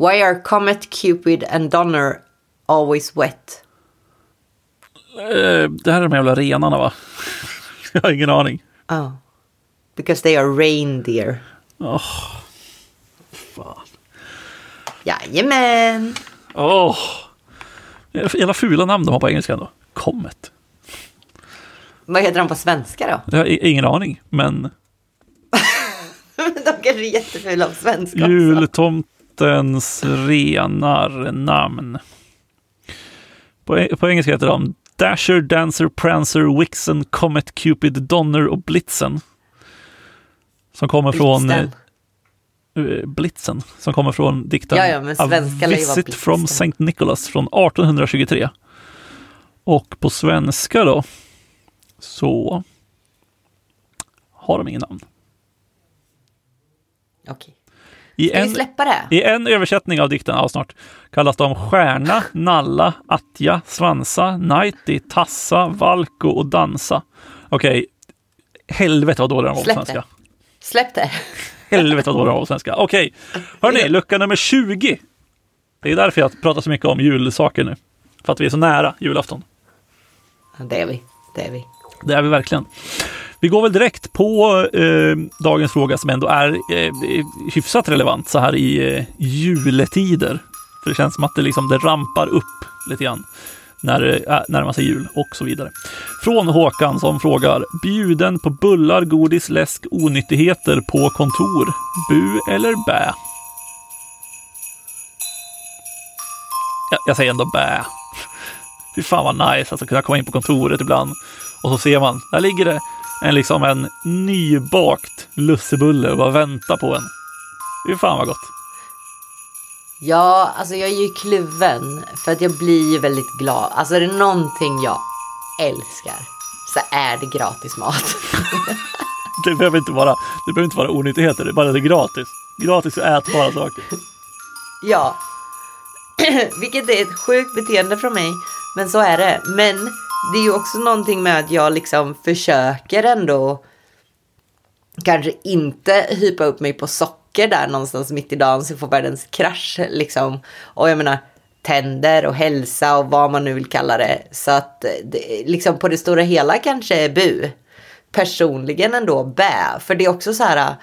Why are Comet, Cupid and Donner always wet? Eh, det här är de jävla renarna va? Jag har ingen aning. Oh. Because they are reindeer. Åh, fan. Jajamän. Åh. Jävla fula namn de har på engelska ändå. Comet. Vad heter de på svenska då? Jag har ingen aning, men de kanske är jättefula på svenska också. jultomtens renar namn. På, på engelska heter de Dasher, Dancer, Prancer, Vixen, Comet, Cupid, Donner och Blitzen. Som kommer från Blixten. eh, Blitzen, som kommer från dikten Ja, ja, A Visit from. St. Nicholas från 1823. Och på svenska då så har de ingen namn. Okej. I en? I en översättning av dikten, ja snart, kallas de stjärna, nalla, attja, svansa, nighty, tassa, valko och dansa. Okej, helvete vad dåliga de var på svenska. Släpp det. Helvete vad dåliga de var på svenska. Okej, hörni, lucka nummer 20. Det är därför jag pratar så mycket om julsaker nu. För att vi är så nära julafton. Det är vi. Det är vi. Det är vi verkligen. Vi går väl direkt på eh, dagens fråga som ändå är eh, hyfsat relevant så här i eh, juletider. För det känns som att det, liksom, det rampar upp lite grann när det äh, närmar sig jul och så vidare. Från Håkan som frågar bjuden på bullar, godis, läsk, onyttigheter på kontor. Bu eller bä? Jag, jag säger ändå bä. Fy fan vad nice alltså kunna komma in på kontoret ibland och så ser man, där ligger det en, liksom en nybakt lussebulle och bara väntar på en. Fy fan vad gott. Ja, alltså jag är ju kluven. För att jag blir ju väldigt glad. Alltså är det någonting jag älskar så är det gratis mat. Det behöver inte vara, det behöver inte vara onyttigheter, det är bara det är gratis. Gratis och ätbara saker. ja. Vilket är ett sjukt beteende från mig. Men så är det. Men det är ju också någonting med att jag liksom försöker ändå kanske inte hypa upp mig på socker där någonstans mitt i dagen så jag får världens krasch liksom. Och jag menar tänder och hälsa och vad man nu vill kalla det. Så att det, liksom på det stora hela kanske är bu. Personligen ändå bä. För det är också så här.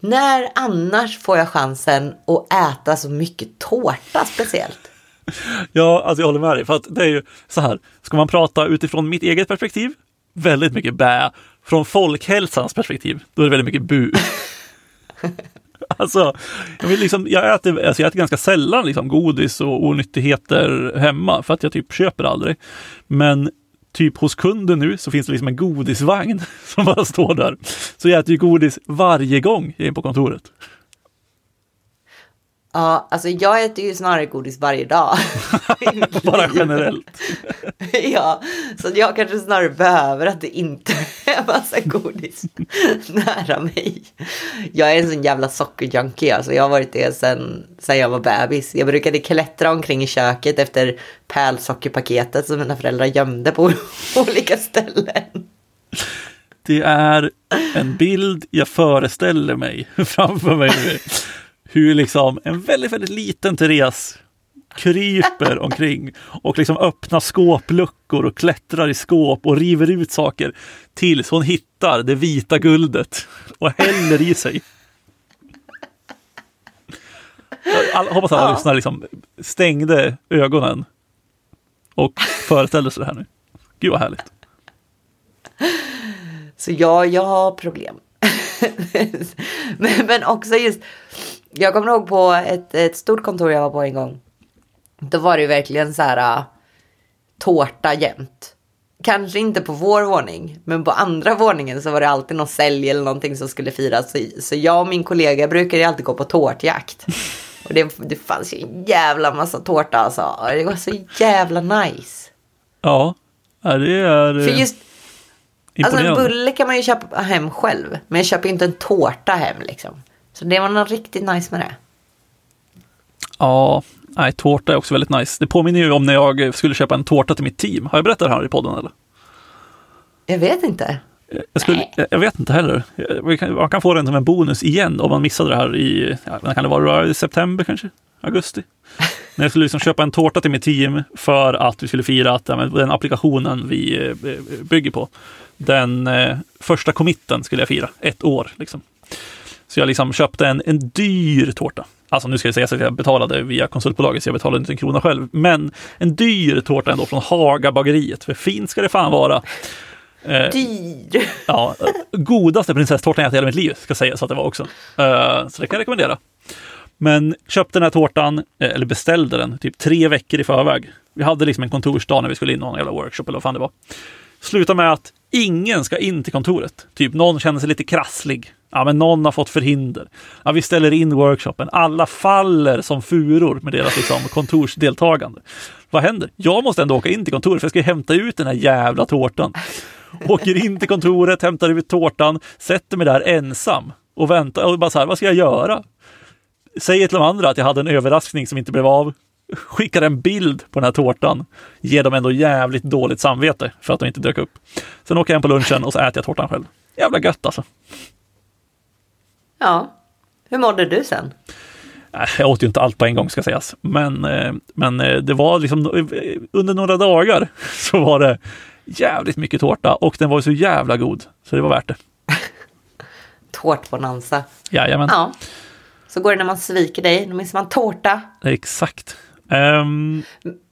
När annars får jag chansen att äta så mycket tårta speciellt? Ja, alltså jag håller med dig. För att det är ju så här, ska man prata utifrån mitt eget perspektiv, väldigt mycket bä. Från folkhälsans perspektiv, då är det väldigt mycket bu. alltså, jag, vill liksom, jag, äter, alltså jag äter ganska sällan liksom godis och onyttigheter hemma, för att jag typ köper aldrig. Men typ hos kunden nu så finns det liksom en godisvagn som bara står där. Så jag äter ju godis varje gång jag är på kontoret. Ja, alltså jag äter ju snarare godis varje dag. Bara generellt. ja, så jag kanske snarare behöver att det inte är massa godis nära mig. Jag är en sån jävla sockerjunkie, alltså jag har varit det sen, sen jag var bebis. Jag brukade klättra omkring i köket efter pärlsockerpaketet som mina föräldrar gömde på olika ställen. Det är en bild jag föreställer mig framför mig nu. Hur liksom en väldigt, väldigt liten Therese kryper omkring och liksom öppnar skåpluckor och klättrar i skåp och river ut saker tills hon hittar det vita guldet och häller i sig. Jag hoppas alla Ja. lyssnare liksom stängde ögonen och föreställde sig det här nu. Gud vad härligt. Så ja, jag har problem. men, men också just, jag kommer ihåg på ett, ett stort kontor jag var på en gång. Då var det ju verkligen så här äh, tårta jämt. Kanske inte på vår våning, men på andra våningen så var det alltid någon sälj eller någonting som skulle firas. Så, så jag och min kollega brukade alltid gå på tårtjakt. Och det, det fanns ju en jävla massa tårta alltså. Det var så jävla nice. Ja, det är För eh, just Alltså en imponerande. bulle kan man ju köpa hem själv. Men jag köper inte en tårta hem liksom. Så det var något riktigt nice med det. Ja, nej, tårta är också väldigt nice. Det påminner ju om när jag skulle köpa en tårta till mitt team. Har jag berättat det här i podden eller? Jag vet inte. Jag, skulle, jag vet inte heller. Man kan få den som en bonus igen om man missade det här i, ja, kan det vara i september kanske? Augusti? När jag skulle liksom köpa en tårta till mitt team för att vi skulle fira att den applikationen vi eh, bygger på, den eh, första committen skulle jag fira, ett år. Liksom. Så jag liksom köpte en, en dyr tårta. Alltså nu ska jag säga att jag betalade via konsultbolaget, så jag betalade inte en krona själv. Men en dyr tårta ändå från Haga bageriet, för fint ska det fan vara. Eh, dyr! Ja, godaste prinsesstårtan jag ätit i hela mitt liv, ska sägas att det var också. Eh, så det kan jag rekommendera. Men köpte den här tårtan, eh, eller beställde den, typ tre veckor i förväg. Vi hade liksom en kontorsdag när vi skulle in någon jävla workshop eller vad fan det var. Sluta med att ingen ska in till kontoret. Typ någon känner sig lite krasslig. Ja, men någon har fått förhinder. Ja, vi ställer in workshopen. Alla faller som furor med deras liksom, kontorsdeltagande. Vad händer? Jag måste ändå åka in till kontoret för jag ska hämta ut den här jävla tårtan. Åker in till kontoret, hämtar ut tårtan, sätter mig där ensam och väntar och bara så här, vad ska jag göra? Säger till de andra att jag hade en överraskning som inte blev av. Skickar en bild på den här tårtan. Ger dem ändå jävligt dåligt samvete för att de inte dök upp. Sen åker jag hem på lunchen och så äter jag tårtan själv. Jävla gött alltså. Ja. Hur mådde du sen? Jag åt ju inte allt på en gång ska sägas. Men, eh, men eh, det var liksom under några dagar så var det jävligt mycket tårta och den var så jävla god. Så det var värt det. Tårtbonanza. Jajamän. Ja. Så går det när man sviker dig, då missar man tårta. Exakt. Um,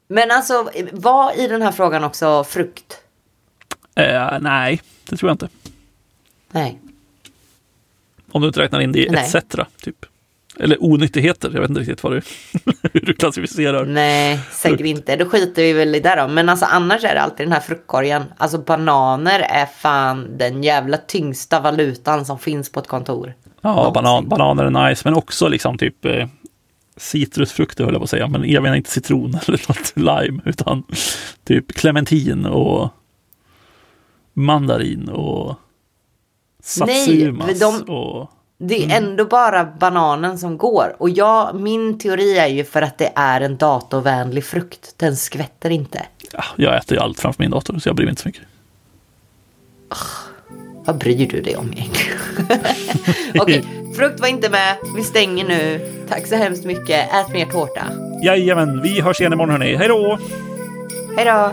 Men alltså, var i den här frågan också frukt? Uh, nej, det tror jag inte. Nej. Om du inte räknar in det i ETC, typ. Eller onyttigheter, jag vet inte riktigt vad du, hur du klassificerar. Nej, säkert inte. Då skiter vi väl i det då. Men alltså annars är det alltid den här fruktkorgen. Alltså bananer är fan den jävla tyngsta valutan som finns på ett kontor. Ja, banan, bananer är nice, men också liksom typ eh, citrusfrukter höll jag på att säga, men jag menar inte citron eller något lime, utan typ clementin och mandarin och satsumas. Nej, de, och, det är mm. ändå bara bananen som går. Och jag, min teori är ju för att det är en datorvänlig frukt. Den skvätter inte. Ja, jag äter ju allt framför min dator, så jag bryr mig inte så mycket. Oh. Vad bryr du dig om egentligen? Okej, okay, frukt var inte med. Vi stänger nu. Tack så hemskt mycket. Ät mer tårta. Jajamän, vi hörs igen imorgon hörni. Hej då! Hej då!